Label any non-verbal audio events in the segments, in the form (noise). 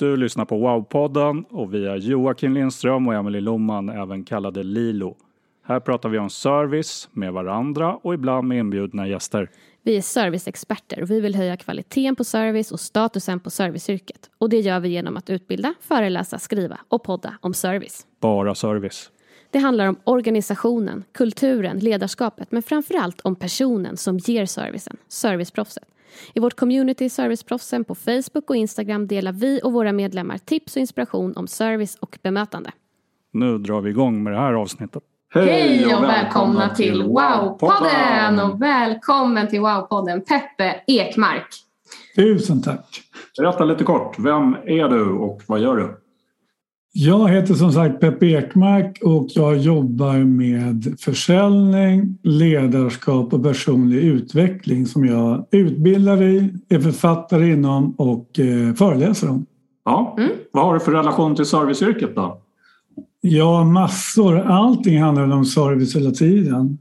Du lyssnar på Wow-podden och vi är Joakim Lindström och Emelie Lomman, även kallade Lilo. Här pratar vi om service med varandra och ibland med inbjudna gäster. Vi är serviceexperter och vi vill höja kvaliteten på service och statusen på serviceyrket. Och det gör vi genom att utbilda, föreläsa, skriva och podda om service. Bara service. Det handlar om organisationen, kulturen, ledarskapet men framförallt om personen som ger servicen, serviceproffset. I vårt community Serviceproffsen på Facebook och Instagram delar vi och våra medlemmar tips och inspiration om service och bemötande. Nu drar vi igång med det här avsnittet. Hej och välkomna till Wow-podden och välkommen till Wow-podden Peppe Ekmark. Tusen tack. Berätta lite kort, vem är du och vad gör du? Jag heter som sagt Peppe Ekmark och jag jobbar med försäljning, ledarskap och personlig utveckling som jag utbildar i, är författare inom och eh, föreläser om. Ja, Mm. vad har du för relation till serviceyrket då? Ja, massor. Allting handlar om service hela tiden.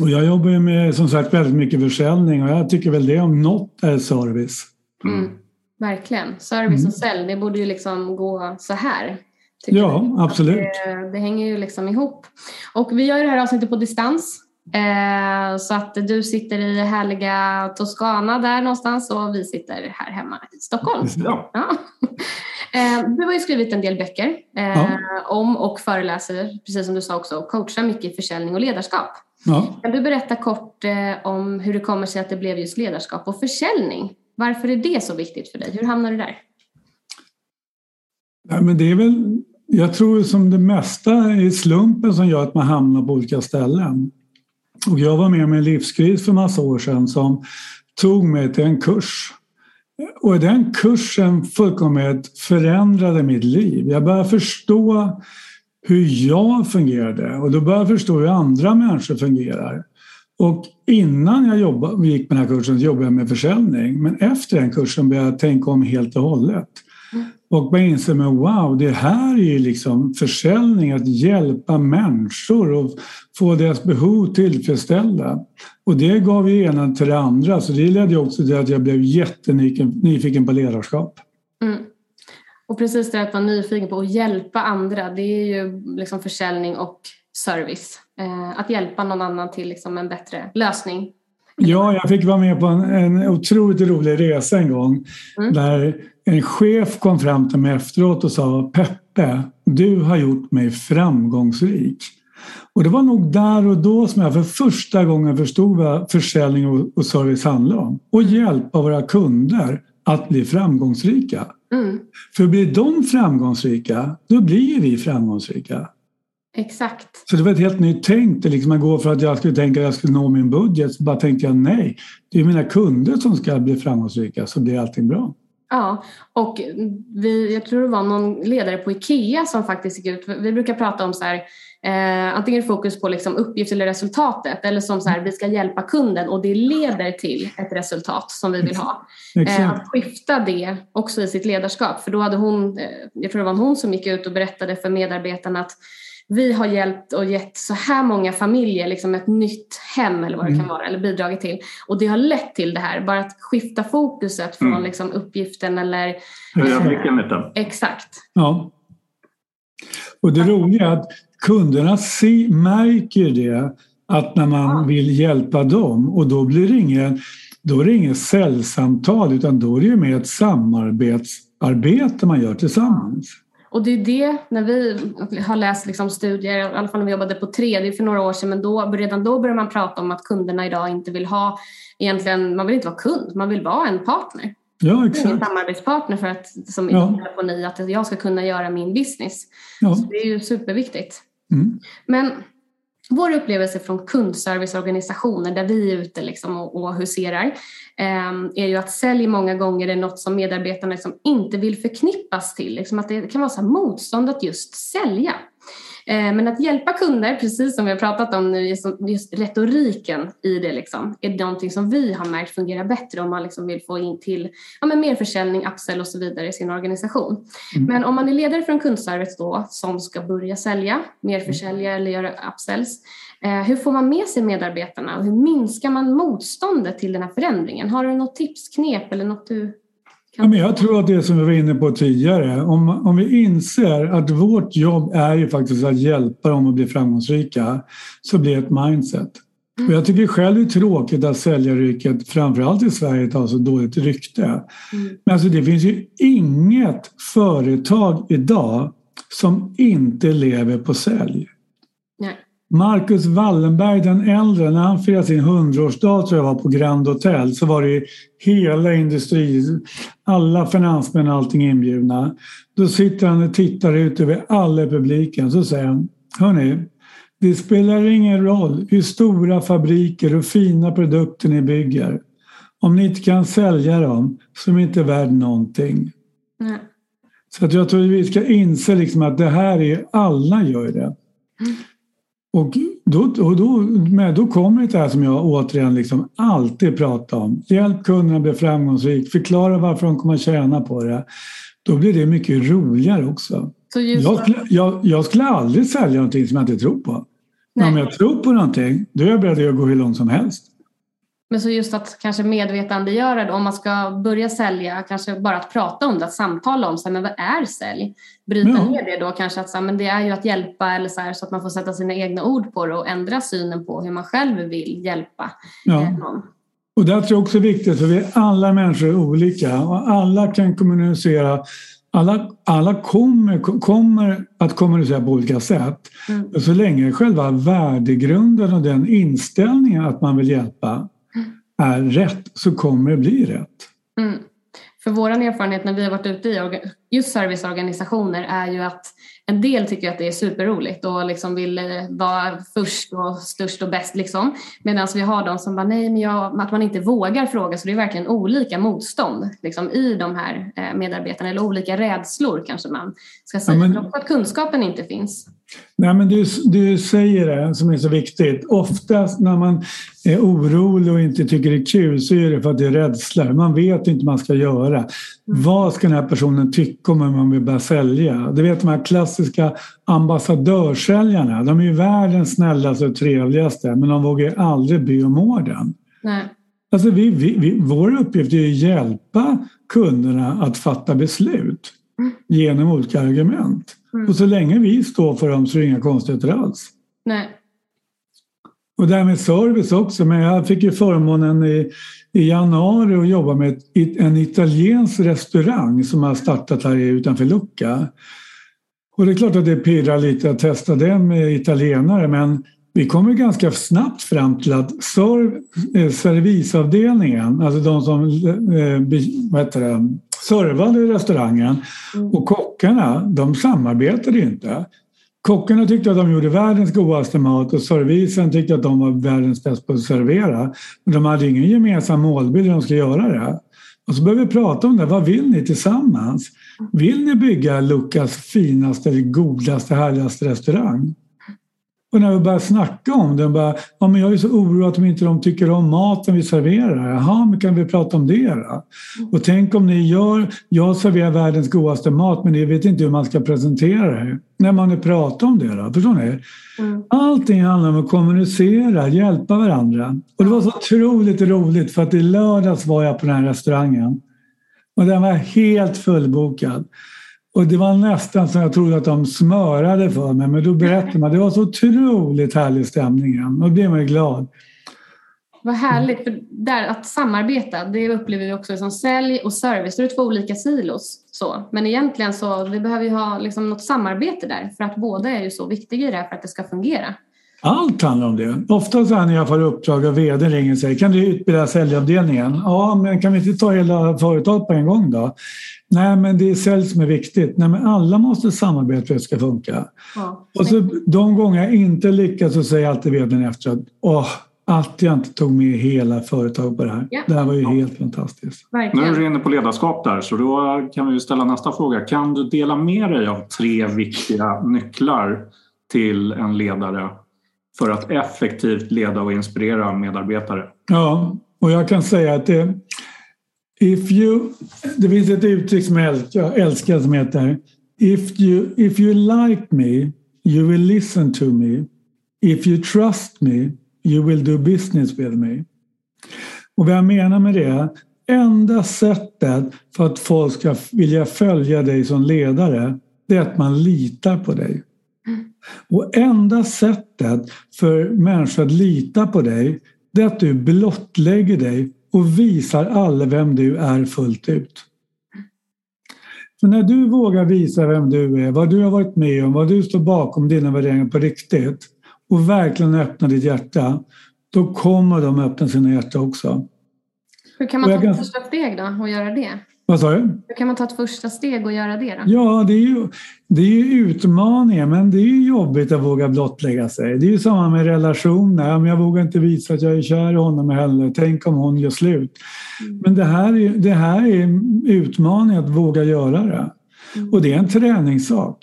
Och jag jobbar ju med som sagt väldigt mycket försäljning och jag tycker väl det om något är service. Mm. Verkligen. Service och sälj, det borde ju liksom gå så här. Ja, jag. absolut. Det, det hänger ju liksom ihop. Och vi gör ju det här avsnittet på distans. Eh, så att du sitter i härliga Toscana där någonstans och vi sitter här hemma i Stockholm. Ja. Ja. (laughs) Eh, du har ju skrivit en del böcker eh, Ja. om och föreläser, precis som du sa också, och coachar mycket i försäljning och ledarskap. Ja. Kan du berätta kort eh, om hur det kommer sig att det blev just ledarskap och försäljning? Varför är det så viktigt för dig? Hur hamnade du där? Nej, men det är väl, jag tror som det mesta är slumpen som gör att man hamnar på olika ställen. Och jag var med om en livskris för massa år sedan som tog mig till en kurs. Och den kursen fullkomligt förändrade mitt liv. Jag började förstå hur jag fungerade och då började jag förstå hur andra människor fungerar. Och innan jag jobbade, gick på den här kursen så jobbade jag med försäljning. Men efter den kursen började jag tänka om helt och hållet. Och man inser men wow, det här är ju liksom försäljning, att hjälpa människor och få deras behov tillfredsställda. Och det gav ju ena till det andra, så det ledde också till att jag blev jättenyfiken på ledarskap. Mm. Och precis det att vara nyfiken på att hjälpa andra, det är ju liksom försäljning och service. Eh, att hjälpa någon annan till liksom en bättre lösning. Ja, jag fick vara med på en, en otroligt rolig resa en gång Mm. där en chef kom fram till mig efteråt och sa Peppe, du har gjort mig framgångsrik. Och det var nog där och då som jag för första gången förstod vad försäljning och, service handlar om. Och hjälpa våra kunder att bli framgångsrika. Mm. För blir de framgångsrika, då blir vi framgångsrika. Exakt. Så det var ett helt nytt tänk. Det liksom att gå för att jag skulle tänka att jag skulle nå min budget. Så bara tänkte jag nej, det är mina kunder som ska bli framgångsrika så blir allting bra. Ja, och vi, jag tror det var någon ledare på IKEA som faktiskt gick ut. Vi brukar prata om så här, eh, antingen fokus på liksom uppgift eller resultatet eller som så här, vi ska hjälpa kunden och det leder till ett resultat som vi vill ha. Eh, att skifta det också i sitt ledarskap. För då hade hon, eh, jag tror det var hon som gick ut och berättade för medarbetarna att vi har hjälpt och gett så här många familjer liksom ett nytt hem eller vad det kan vara eller bidragit till. Och det har lett till det här, bara att skifta fokuset från Mm. liksom uppgiften eller Höja blicken lite. exakt. Ja. Och det roliga är att kunderna se, märker det att när man vill hjälpa dem och då blir det ingen då är det inget säljsamtal utan då är det ju mer ett samarbetsarbete man gör tillsammans. Och det är det, när vi har läst liksom studier, i alla fall när vi jobbade på tre, det är för några år sedan, men då, redan då började man prata om att kunderna idag inte vill ha, egentligen, man vill inte vara kund, man vill vara en partner. Ja, exakt. En samarbetspartner för att, som Ja. telefoni, att jag ska kunna göra min business. Ja. Så det är ju superviktigt. Mm. Men vår upplevelse från kundserviceorganisationer där vi är ute liksom och, och huserar eh, är ju att sälj många gånger är något som medarbetarna liksom inte vill förknippas till. Liksom att det kan vara så motstånd att just sälja. Eh, men att hjälpa kunder, precis som vi har pratat om nu, just, retoriken i det liksom, är någonting som vi har märkt fungerar bättre om man liksom vill få in till ja, men mer försäljning, upsell och så vidare i sin organisation. Men om man är ledare för en kundservice då som ska börja sälja, mer försälja eller göra upsells, eh, hur får man med sig medarbetarna och hur minskar man motståndet till den här förändringen? Har du något tips, knep eller något du Ja, men jag tror att det som vi var inne på tidigare, om, om vi inser att vårt jobb är ju faktiskt att hjälpa dem att bli framgångsrika så blir det ett mindset. Och jag tycker själv det är tråkigt att säljaryrket, framförallt i Sverige, har så dåligt rykte. Men alltså det finns ju inget företag idag som inte lever på sälj. Marcus Wallenberg den äldre, när han firade sin hundraårsdag tror jag var på Grand Hotel så var det hela industri, alla finansmän och allting inbjudna. Då sitter han och tittar ut över alla publiken så säger han Hörni, det spelar ingen roll hur stora fabriker och fina produkter ni bygger. Om ni inte kan sälja dem så är de inte värd någonting. Nej. Så att jag tror att vi ska inse liksom att det här är, alla gör det. Och då, och då, men då kommer det här som jag återigen liksom alltid pratar om. Hjälp kunderna bli framgångsrik, förklara varför de kommer att tjäna på det. Då blir det mycket roligare också. Jag skulle, jag, jag skulle aldrig sälja någonting som jag inte tror på. Men om jag tror på någonting, då är jag beredd att gå hur långt som helst. Men så just att kanske medvetandegöra det, om man ska börja sälja, kanske bara att prata om det, att samtala om så här, men vad är sälj? Bryta Ja. ner det då kanske att så här, men det är ju att hjälpa eller så, här, så att man får sätta sina egna ord på det och ändra synen på hur man själv vill hjälpa Ja. eh, någon. Och det tror jag också är viktigt för vi är alla människor är olika och alla kan kommunicera. Alla, alla kommer, kommer att kommunicera på olika sätt. Mm. Så länge själva värdegrunden och den inställningen att man vill hjälpa är rätt så kommer det bli rätt. Mm. För vår erfarenhet när vi har varit ute i just serviceorganisationer är ju att en del tycker att det är superroligt och liksom vill eh, vara först och störst och bäst. Liksom. Medan vi har de som bara nej, men jag, att man inte vågar fråga. Så det är verkligen olika motstånd liksom, i de här eh, medarbetarna eller olika rädslor kanske man ska säga. men- Men att kunskapen inte finns. Nej, men du, du säger det som är så viktigt. Oftast när man är orolig och inte tycker det är kul så är det för att det är rädsla. Man vet inte vad man ska göra. Vad ska den här personen tycka om man vill börja sälja? Du vet de här klassiska ambassadörsäljarna. De är ju världens snällaste och trevligaste men de vågar aldrig be om orden. Nej. Alltså vi, vi, vi, vår uppgift är att hjälpa kunderna att fatta beslut genom olika argument. Och så länge vi står för dem så är det inga konstigheter alls. Nej. Och det här med service också. Men jag fick ju förmånen i, i januari att jobba med ett, en italiensk restaurang som har startat här utanför Lucca. Och det är klart att det pirrar lite att testa den med italienare men vi kommer ganska snabbt fram till att serv, eh, servisavdelningen, alltså de som eh, vad heter det, servade i restaurangen och kockarna, de samarbetade inte. Kockarna tyckte att de gjorde världens godaste mat och servisen tyckte att de var världens bäst på att servera. Men de hade ingen gemensam målbild hur de skulle göra det. Och så började vi prata om det. Vad vill ni tillsammans? Vill ni bygga Lukas finaste, godaste, härligaste restaurang? Och när vi började snacka om det, bara, ja, men jag är så oroad att de inte de tycker om maten vi serverar. Jaha, men kan vi prata om det då? Och tänk om ni gör, jag serverar världens godaste mat men ni vet inte hur man ska presentera det. När man nu pratar om det då, förstår ni? Allting handlar om att kommunicera, hjälpa varandra. Och det var så otroligt roligt för att i lördags var jag på den här restaurangen. Och den var helt fullbokad. Och det var nästan som jag trodde att de smörade för mig. Men då berättade man, det var så otroligt härlig stämning. igen. Och då blev man ju glad. vad härligt. För där, att samarbeta, det upplever vi också som sälj och service. Det är två olika silos. Så. Men egentligen så vi behöver vi ha liksom något samarbete där för att båda är ju så viktiga i det här för att det ska fungera. Allt handlar om det. Ofta så när jag får uppdrag av vd ringer och säger kan du utbilda säljavdelningen? Ja, men kan vi inte ta hela företaget på en gång då? Nej, men det är sälj som är viktigt. Nej, men alla måste samarbeta för att det ska funka. Ja. Och så de gånger jag inte lyckas så säger alltid vdn efteråt åh, att jag inte tog med hela företaget på det här. Ja. Det här var ju helt fantastiskt. Verkligen. Nu är du inne på ledarskap där så då kan vi ställa nästa fråga. Kan du dela med dig av tre viktiga nycklar till en ledare för att effektivt leda och inspirera medarbetare? Ja, och jag kan säga att det, if you, det finns ett uttryck som jag älskar som heter If you, if you like me, you will listen to me. If you trust me, you will do business with me. Och vad jag menar med det, enda sättet för att folk ska vilja följa dig som ledare, det är att man litar på dig. Och enda sättet för människor att lita på dig det är att du blottlägger dig och visar alla vem du är fullt ut. För när du vågar visa vem du är, vad du har varit med om, vad du står bakom dina värderingar på riktigt och verkligen öppna ditt hjärta, då kommer de öppna sina hjärtan också. Hur kan man ta kan... första steg då och göra det? Vad sa du? Hur kan man ta ett första steg och göra det då? Ja, det är ju, det är ju utmaningar men det är ju jobbigt att våga blottlägga sig. Det är ju samma med relationer. jag vågar inte visa att jag är kär i honom heller. Tänk om hon gör slut. Mm. Men det här, är, det här är utmaning att våga göra det. Mm. Och det är en träningssak.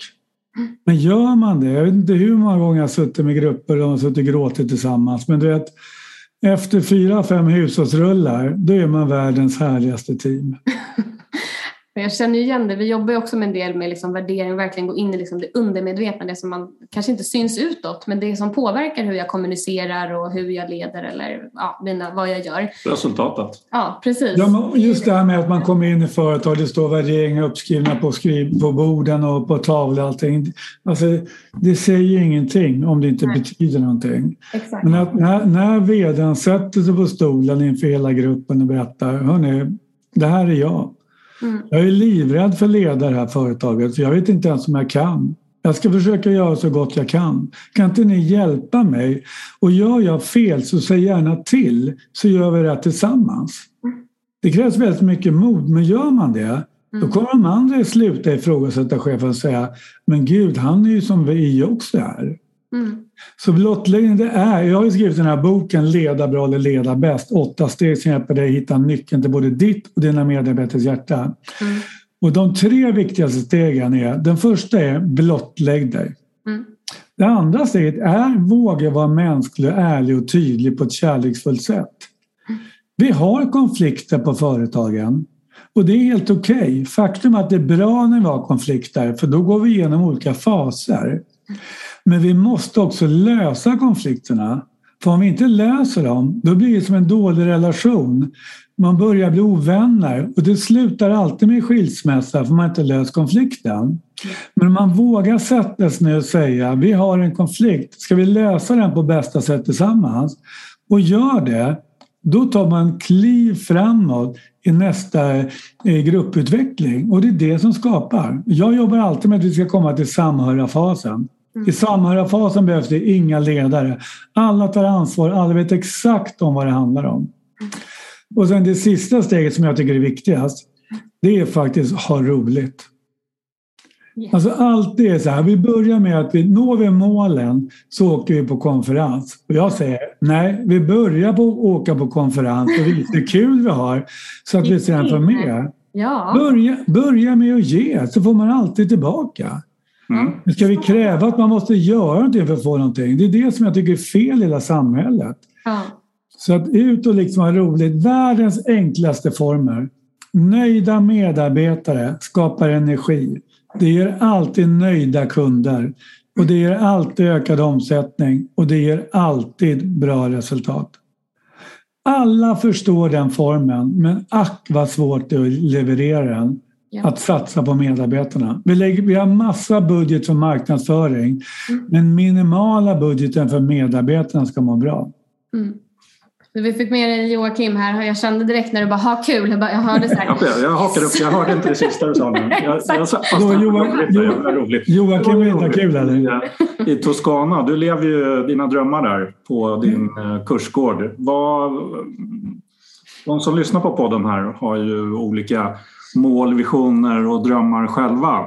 Men gör man det, jag vet inte hur många gånger jag har suttit med grupper och suttit och gråtit tillsammans, men du vet, efter fyra, fem hushållsrullar, då är man världens härligaste team. (laughs) Men jag känner igen det. Vi jobbar ju också med en del med liksom värdering och verkligen gå in i liksom det undermedvetna, det som man kanske inte syns utåt, men det som påverkar hur jag kommunicerar och hur jag leder eller ja, mina, vad jag gör. Resultatet. Ja, precis. Ja, just det här med att man kommer in i företag, det står värderingar uppskrivna på, skriv, på borden och på tavlor och allting. Alltså, det säger ingenting om det inte Nej. betyder någonting. Exakt. Men att när, när vdn sätter sig på stolen inför hela gruppen och berättar, hörni, det här är jag. Mm. Jag är livrädd för att leda det här företaget för jag vet inte ens om jag kan. Jag ska försöka göra så gott jag kan. Kan inte ni hjälpa mig? Och gör jag fel så säg gärna till så gör vi det tillsammans. Det krävs väldigt mycket mod men gör man det då mm. kommer de andra sluta ifrågasätta chefen och säga Men gud, han är ju som vi också är. Mm. Så blottläggning det är, jag har ju skrivit den här boken Leda bra eller leda bäst. Åtta steg som hjälper dig hitta nyckeln till både ditt och dina medarbetares hjärta. Mm. Och de tre viktigaste stegen är, den första är blottlägg dig. Mm. Det andra steget är våga vara mänsklig, ärlig och tydlig på ett kärleksfullt sätt. Vi har konflikter på företagen och det är helt okej. Okay. Faktum är att det är bra när vi har konflikter för då går vi igenom olika faser. Men vi måste också lösa konflikterna. För om vi inte löser dem, då blir det som en dålig relation. Man börjar bli ovänner och det slutar alltid med skilsmässa för man inte löst konflikten. Men om man vågar sätta sig ner och säga vi har en konflikt, ska vi lösa den på bästa sätt tillsammans? Och gör det, då tar man kliv framåt i nästa eh, grupputveckling och det är det som skapar. Jag jobbar alltid med att vi ska komma till samhörarfasen. I samhörarfasen behövs det inga ledare. Alla tar ansvar, alla vet exakt om vad det handlar om. Och sen det sista steget som jag tycker är viktigast, det är faktiskt ha roligt. Alltså allt det är så här, vi börjar med att vi når vi målen så åker vi på konferens. Och jag säger nej, vi börjar på att åka på konferens och visa hur kul vi har så att vi sen får med. Ja. Börja, börja med att ge så får man alltid tillbaka. Mm. Ska vi kräva att man måste göra någonting för att få någonting? Det är det som jag tycker är fel i hela samhället. Ja. Så att ut och liksom ha roligt. Världens enklaste former. Nöjda medarbetare skapar energi. Det ger alltid nöjda kunder. Och det ger alltid ökad omsättning och det ger alltid bra resultat. Alla förstår den formen men ack vad svårt det är att leverera den ja. att satsa på medarbetarna. Vi, lägger, vi har massa budget för marknadsföring mm. men minimala budgeten för medarbetarna ska må bra. Mm. Vi fick med dig Joakim här. Jag kände direkt när du bara ha kul. Jag, bara, jag hörde så här. (laughs) jag hakade upp. Jag hörde inte det sista du sa nu. Jag, jag sa, fast Då, det Joa, var roligt, det var roligt. Joakim vill inte ha kul eller? I Toscana, du lever ju dina drömmar där på din eh, kursgård. Vad, de som lyssnar på podden här har ju olika mål, visioner och drömmar själva.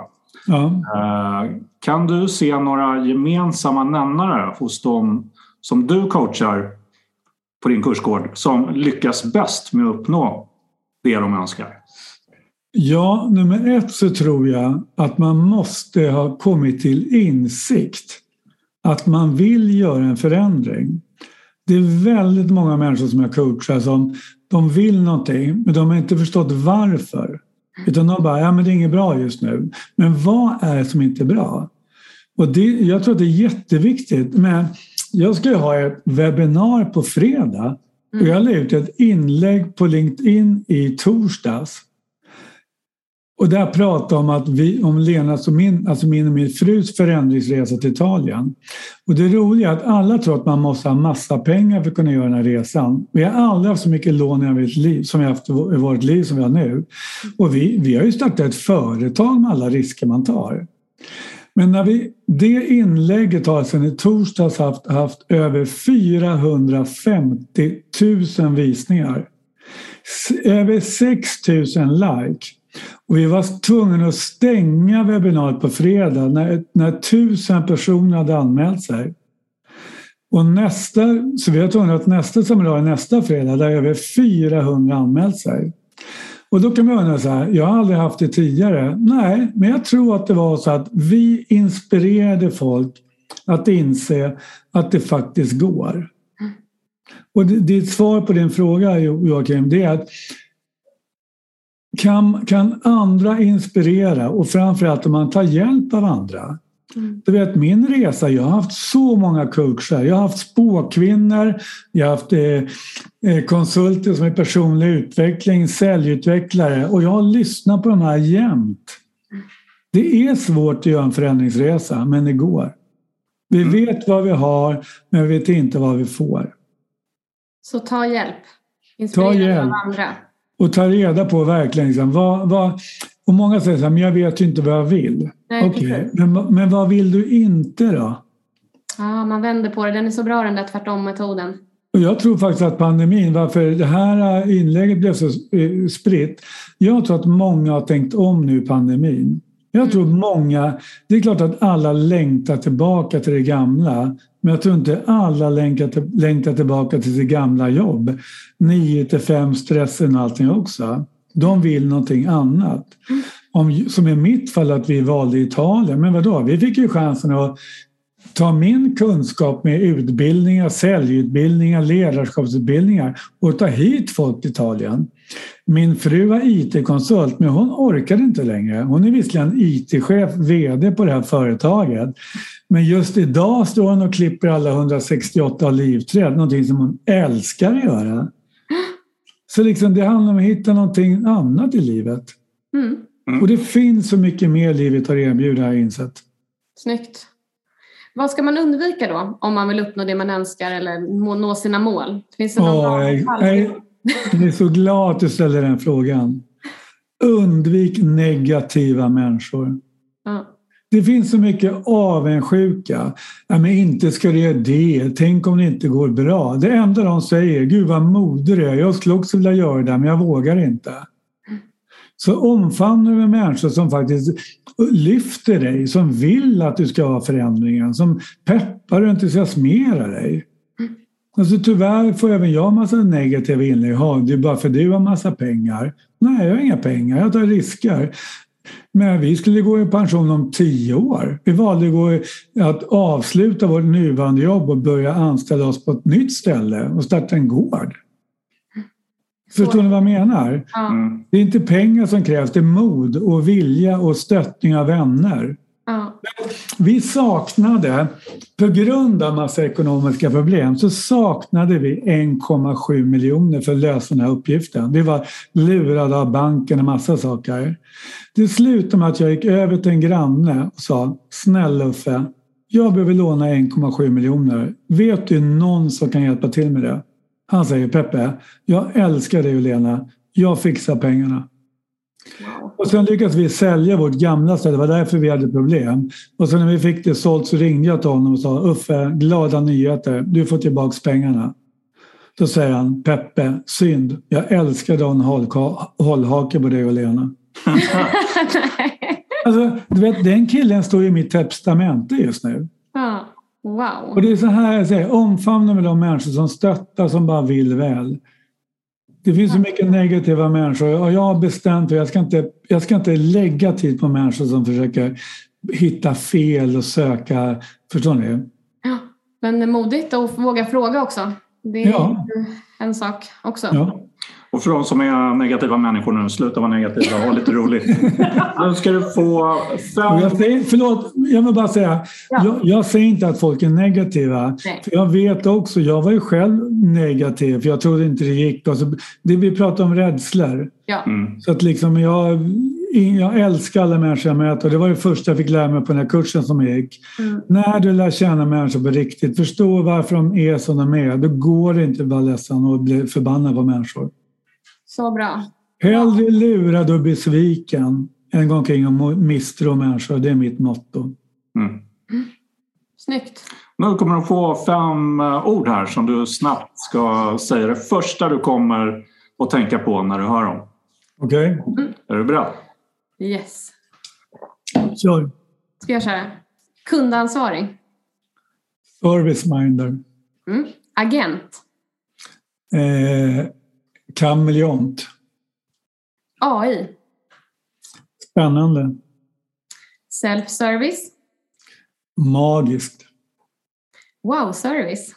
Ja. Eh, Kan du se några gemensamma nämnare hos dem som du coachar på din kursgård som lyckas bäst med att uppnå det de önskar? Ja, nummer ett så tror jag att man måste ha kommit till insikt att man vill göra en förändring. Det är väldigt många människor som jag coachar som de vill någonting men de har inte förstått varför. Utan de bara, ja men det är inget bra just nu. Men vad är det som inte är bra? Och det, jag tror att det är jätteviktigt. Men jag ska ju ha ett webbinar på fredag och jag la ut ett inlägg på LinkedIn i torsdags. Och där pratade om att vi, om Lenas och min, alltså min och min frus förändringsresa till Italien. Och det roliga är att alla tror att man måste ha massa pengar för att kunna göra den här resan. Vi har aldrig haft så mycket lån i vårt liv som vi har haft i vårt liv som vi har nu. Och vi, vi har ju startat ett företag med alla risker man tar. Men när vi, det inlägget har sedan i torsdags haft, haft över 450 000 visningar. S- Över 6 000 like. Och vi var tvungna att stänga webbinariet på fredag när, när tusen personer hade anmält sig. Och nästa, så vi har tvungna att nästa seminarium nästa fredag där över 400 anmält sig. Och då kan man undra så här, jag har aldrig haft det tidigare. Nej, men jag tror att det var så att vi inspirerade folk att inse att det faktiskt går. Och det- ditt svar på din fråga Jo- Joakim, det är att kan, kan andra inspirera och framförallt om man tar hjälp av andra. Du vet min resa, jag har haft så många coacher. Jag har haft spåkvinnor, jag har haft eh, eh, konsulter som är personlig utveckling, säljutvecklare och jag har lyssnat på de här jämt. Det är svårt att göra en förändringsresa, men det går. Vi vet vad vi har, men vi vet inte vad vi får. Så ta hjälp. Inspirera Ta av hjälp. andra. Och ta reda på verkligen liksom, vad, vad, och många säger så här, men jag vet ju inte vad jag vill. Nej, Okej, precis. men, men vad vill du inte då? Ja, man vänder på det. Den är så bra den där tvärtom-metoden. Och jag tror faktiskt att pandemin, varför det här inlägget blev så eh, spritt. Jag tror att många har tänkt om nu i pandemin. Jag tror många, det är klart att alla längtar tillbaka till det gamla. Men jag tror inte alla längtar, längtar tillbaka till sitt gamla jobb. 9 till 5 stressen och allting också. De vill någonting annat. Om, som i mitt fall att vi valde Italien. Men vadå, vi fick ju chansen att ta min kunskap med utbildningar, säljutbildningar, ledarskapsutbildningar och ta hit folk till Italien. Min fru var IT-konsult men hon orkade inte längre. Hon är visserligen IT-chef, VD på det här företaget. Men just idag står hon och klipper alla 168 olivträd, någonting som hon älskar att göra. Så liksom det handlar om att hitta någonting annat i livet. Mm. Och det finns så mycket mer livet har att erbjuda har jag insett. Snyggt. Vad ska man undvika då om man vill uppnå det man önskar eller nå sina mål? Finns det någon bra (laughs) jag, är så glad att du ställer den frågan. Undvik negativa människor. Ja. Det finns så mycket avundsjuka. Ja, men inte ska du göra det. Tänk om det inte går bra. Det enda de säger, gud vad modig du är. Jag skulle också vilja göra det men jag vågar inte. Så omfamnar du med människor som faktiskt lyfter dig, som vill att du ska ha förändringen, som peppar och entusiasmerar dig. Alltså tyvärr får även jag massa negativa inlägg. Ja, det är bara för du har massa pengar. Nej, jag har inga pengar. Jag tar risker. Men vi skulle gå i pension om tio år. Vi valde att, avsluta vårt nuvarande jobb och börja anställa oss på ett nytt ställe och starta en gård. Förstår ni vad jag menar? Ja. Mm. Det är inte pengar som krävs, det är mod och vilja och stöttning av vänner. Ja. Vi saknade, på grund av massa ekonomiska problem, så saknade vi 1,7 miljoner för att lösa den här uppgiften. Vi var lurade av banken och massa saker. Det slutade med att jag gick över till en granne och sa Snälla Uffe, jag behöver låna 1,7 miljoner. Vet du någon som kan hjälpa till med det? Han säger Peppe, jag älskar dig och Lena. Jag fixar pengarna. Och sen lyckades vi sälja vårt gamla ställe, det var därför vi hade problem. Och sen när vi fick det sålt så ringde jag till honom och sa Uffe, glada nyheter, du får tillbaks pengarna. Då säger han Peppe, synd, jag älskade att ha en hållhake på dig och Lena. (laughs) alltså, du vet, den killen står i mitt testamente just nu. Ja, wow. Och det är så här jag säger, omfamna med de människor som stöttar, som bara vill väl. Det finns så mycket negativa människor och jag har bestämt att jag ska inte, jag ska inte lägga tid på människor som försöker hitta fel och söka. Förstår ni? Ja, men modigt att våga fråga också. Det är ja. en sak också. Ja. Och för de som är negativa människor nu, sluta vara negativa och ha lite roligt. (laughs) Nu ska du få fem... Jag säger, förlåt, jag vill bara säga. Ja. Jag, jag, säger inte att folk är negativa. För jag vet också, jag var ju själv negativ för jag trodde inte det gick. Alltså, det vi pratar om rädslor. Ja. Mm. Så att liksom jag, jag älskar alla människor jag möter. Det var det första jag fick lära mig på den här kursen som jag gick. Mm. När du lär känna människor på riktigt, förstå varför de är som de är. Då går det inte att vara ledsen och bli förbannad på människor. Så bra. Hellre lurad och besviken än gå omkring och misstro människor. Det är mitt motto. Mm. Snyggt. Nu kommer du få fem eh, ord här som du snabbt ska säga det första du kommer att tänka på när du hör dem. Okej. Okay. Mm. Är du beredd? Yes. Kör. Ska jag köra? Kundansvarig. Service minder. Mm. Agent. Eh, Kameleont. AI. Spännande. Self-service. Magiskt. Wow-service.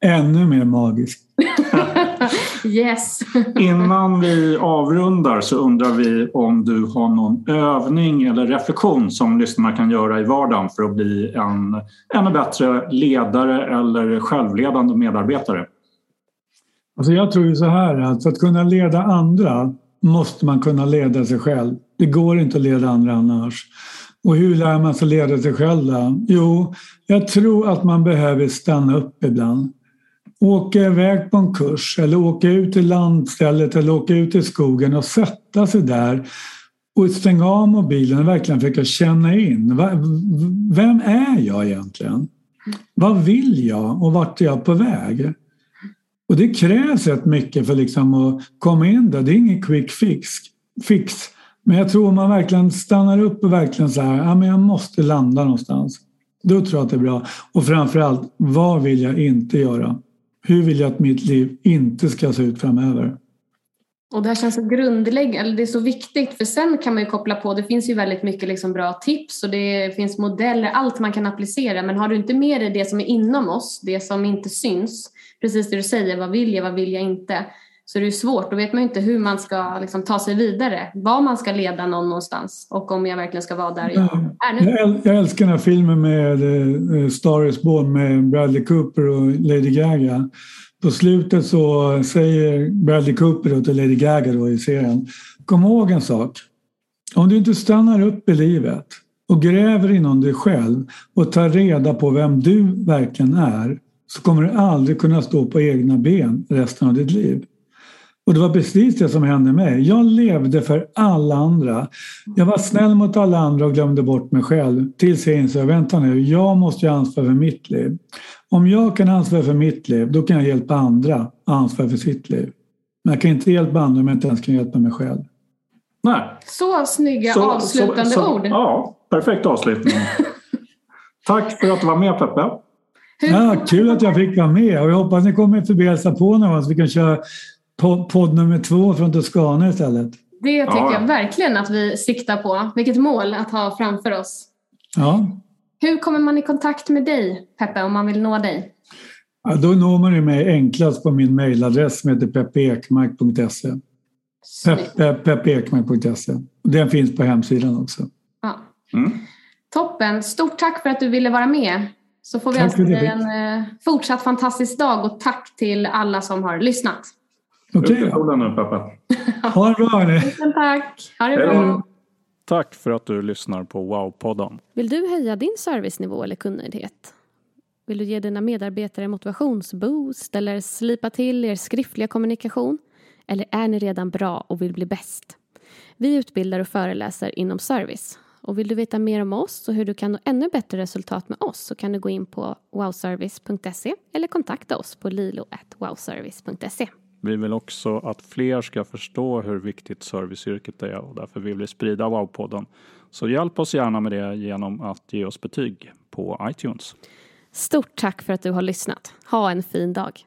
Ännu mer magiskt. (laughs) yes. Innan vi avrundar så undrar vi om du har någon övning eller reflektion som lyssnarna kan göra i vardagen för att bli en ännu bättre ledare eller självledande medarbetare. Alltså jag tror ju så här att för att kunna leda andra måste man kunna leda sig själv. Det går inte att leda andra annars. Och hur lär man sig leda sig själv då? Jo, jag tror att man behöver stanna upp ibland. Åka iväg på en kurs eller åka ut till landstället eller åka ut i skogen och sätta sig där och stänga av mobilen och verkligen försöka känna in. Vem är jag egentligen? Vad vill jag och vart är jag på väg? Och det krävs rätt mycket för liksom att komma in där. Det är ingen quick fix. fix. Men jag tror om man verkligen stannar upp och verkligen så här, ja men jag måste landa någonstans. Då tror jag att det är bra. Och framförallt, vad vill jag inte göra? Hur vill jag att mitt liv inte ska se ut framöver? Och det här känns så grundläggande, det är så viktigt för sen kan man ju koppla på, det finns ju väldigt mycket liksom bra tips och det finns modeller, allt man kan applicera men har du inte med dig det som är inom oss, det som inte syns, precis det du säger, vad vill jag, vad vill jag inte? Så det är svårt, då vet man inte hur man ska liksom, ta sig vidare, var man ska leda någon någonstans och om jag verkligen ska vara där jag är nu. Jag, jag älskar den här filmen med uh, Star is Born med Bradley Cooper och Lady Gaga. På slutet så säger Bradley Cooper till Lady Gaga då i serien, kom ihåg en sak. Om du inte stannar upp i livet och gräver inom dig själv och tar reda på vem du verkligen är så kommer du aldrig kunna stå på egna ben resten av ditt liv. Och det var precis det som hände mig. Jag levde för alla andra. Jag var snäll mot alla andra och glömde bort mig själv. Tills jag insåg, vänta nu, jag måste ju ansvara för mitt liv. Om jag kan ansvara för mitt liv, då kan jag hjälpa andra att ansvara för sitt liv. Men jag kan inte hjälpa andra om jag inte ens kan hjälpa mig själv. Nej. Så snygga så, avslutande så, så, ord. Ja, perfekt avslutning. (laughs) Tack för att du var med Peppe. Ja, kul att jag fick vara med och jag hoppas ni kommer förbi och hälsa på någon så vi kan köra podd nummer två från Toscana istället. Det tycker ja. jag verkligen att vi siktar på. Vilket mål att ha framför oss. Ja. Hur kommer man i kontakt med dig, Peppe, om man vill nå dig? Ja, då når man ju mig enklast på min mejladress som heter peppeekmark.se. Peppeekmark.se. Den finns på hemsidan också. Ja. Mm. Toppen! Stort tack för att du ville vara med. Så får vi önska dig en eh, fortsatt fantastisk dag och tack till alla som har lyssnat. Okej. Okay. (laughs) Ha det bra hörni. Tusen tack. Ha det bra. Tack för att du lyssnar på Wow-podden. Vill du höja din servicenivå eller kundnöjdhet? Vill du ge dina medarbetare motivationsboost eller slipa till er skriftliga kommunikation? Eller är ni redan bra och vill bli bäst? Vi utbildar och föreläser inom service. Och vill du veta mer om oss och hur du kan nå ännu bättre resultat med oss så kan du gå in på wowservice.se eller kontakta oss på lilo.wowservice.se. Vi vill också att fler ska förstå hur viktigt serviceyrket är och därför vill vi sprida Wow-podden. Så hjälp oss gärna med det genom att ge oss betyg på iTunes. Stort tack för att du har lyssnat. Ha en fin dag.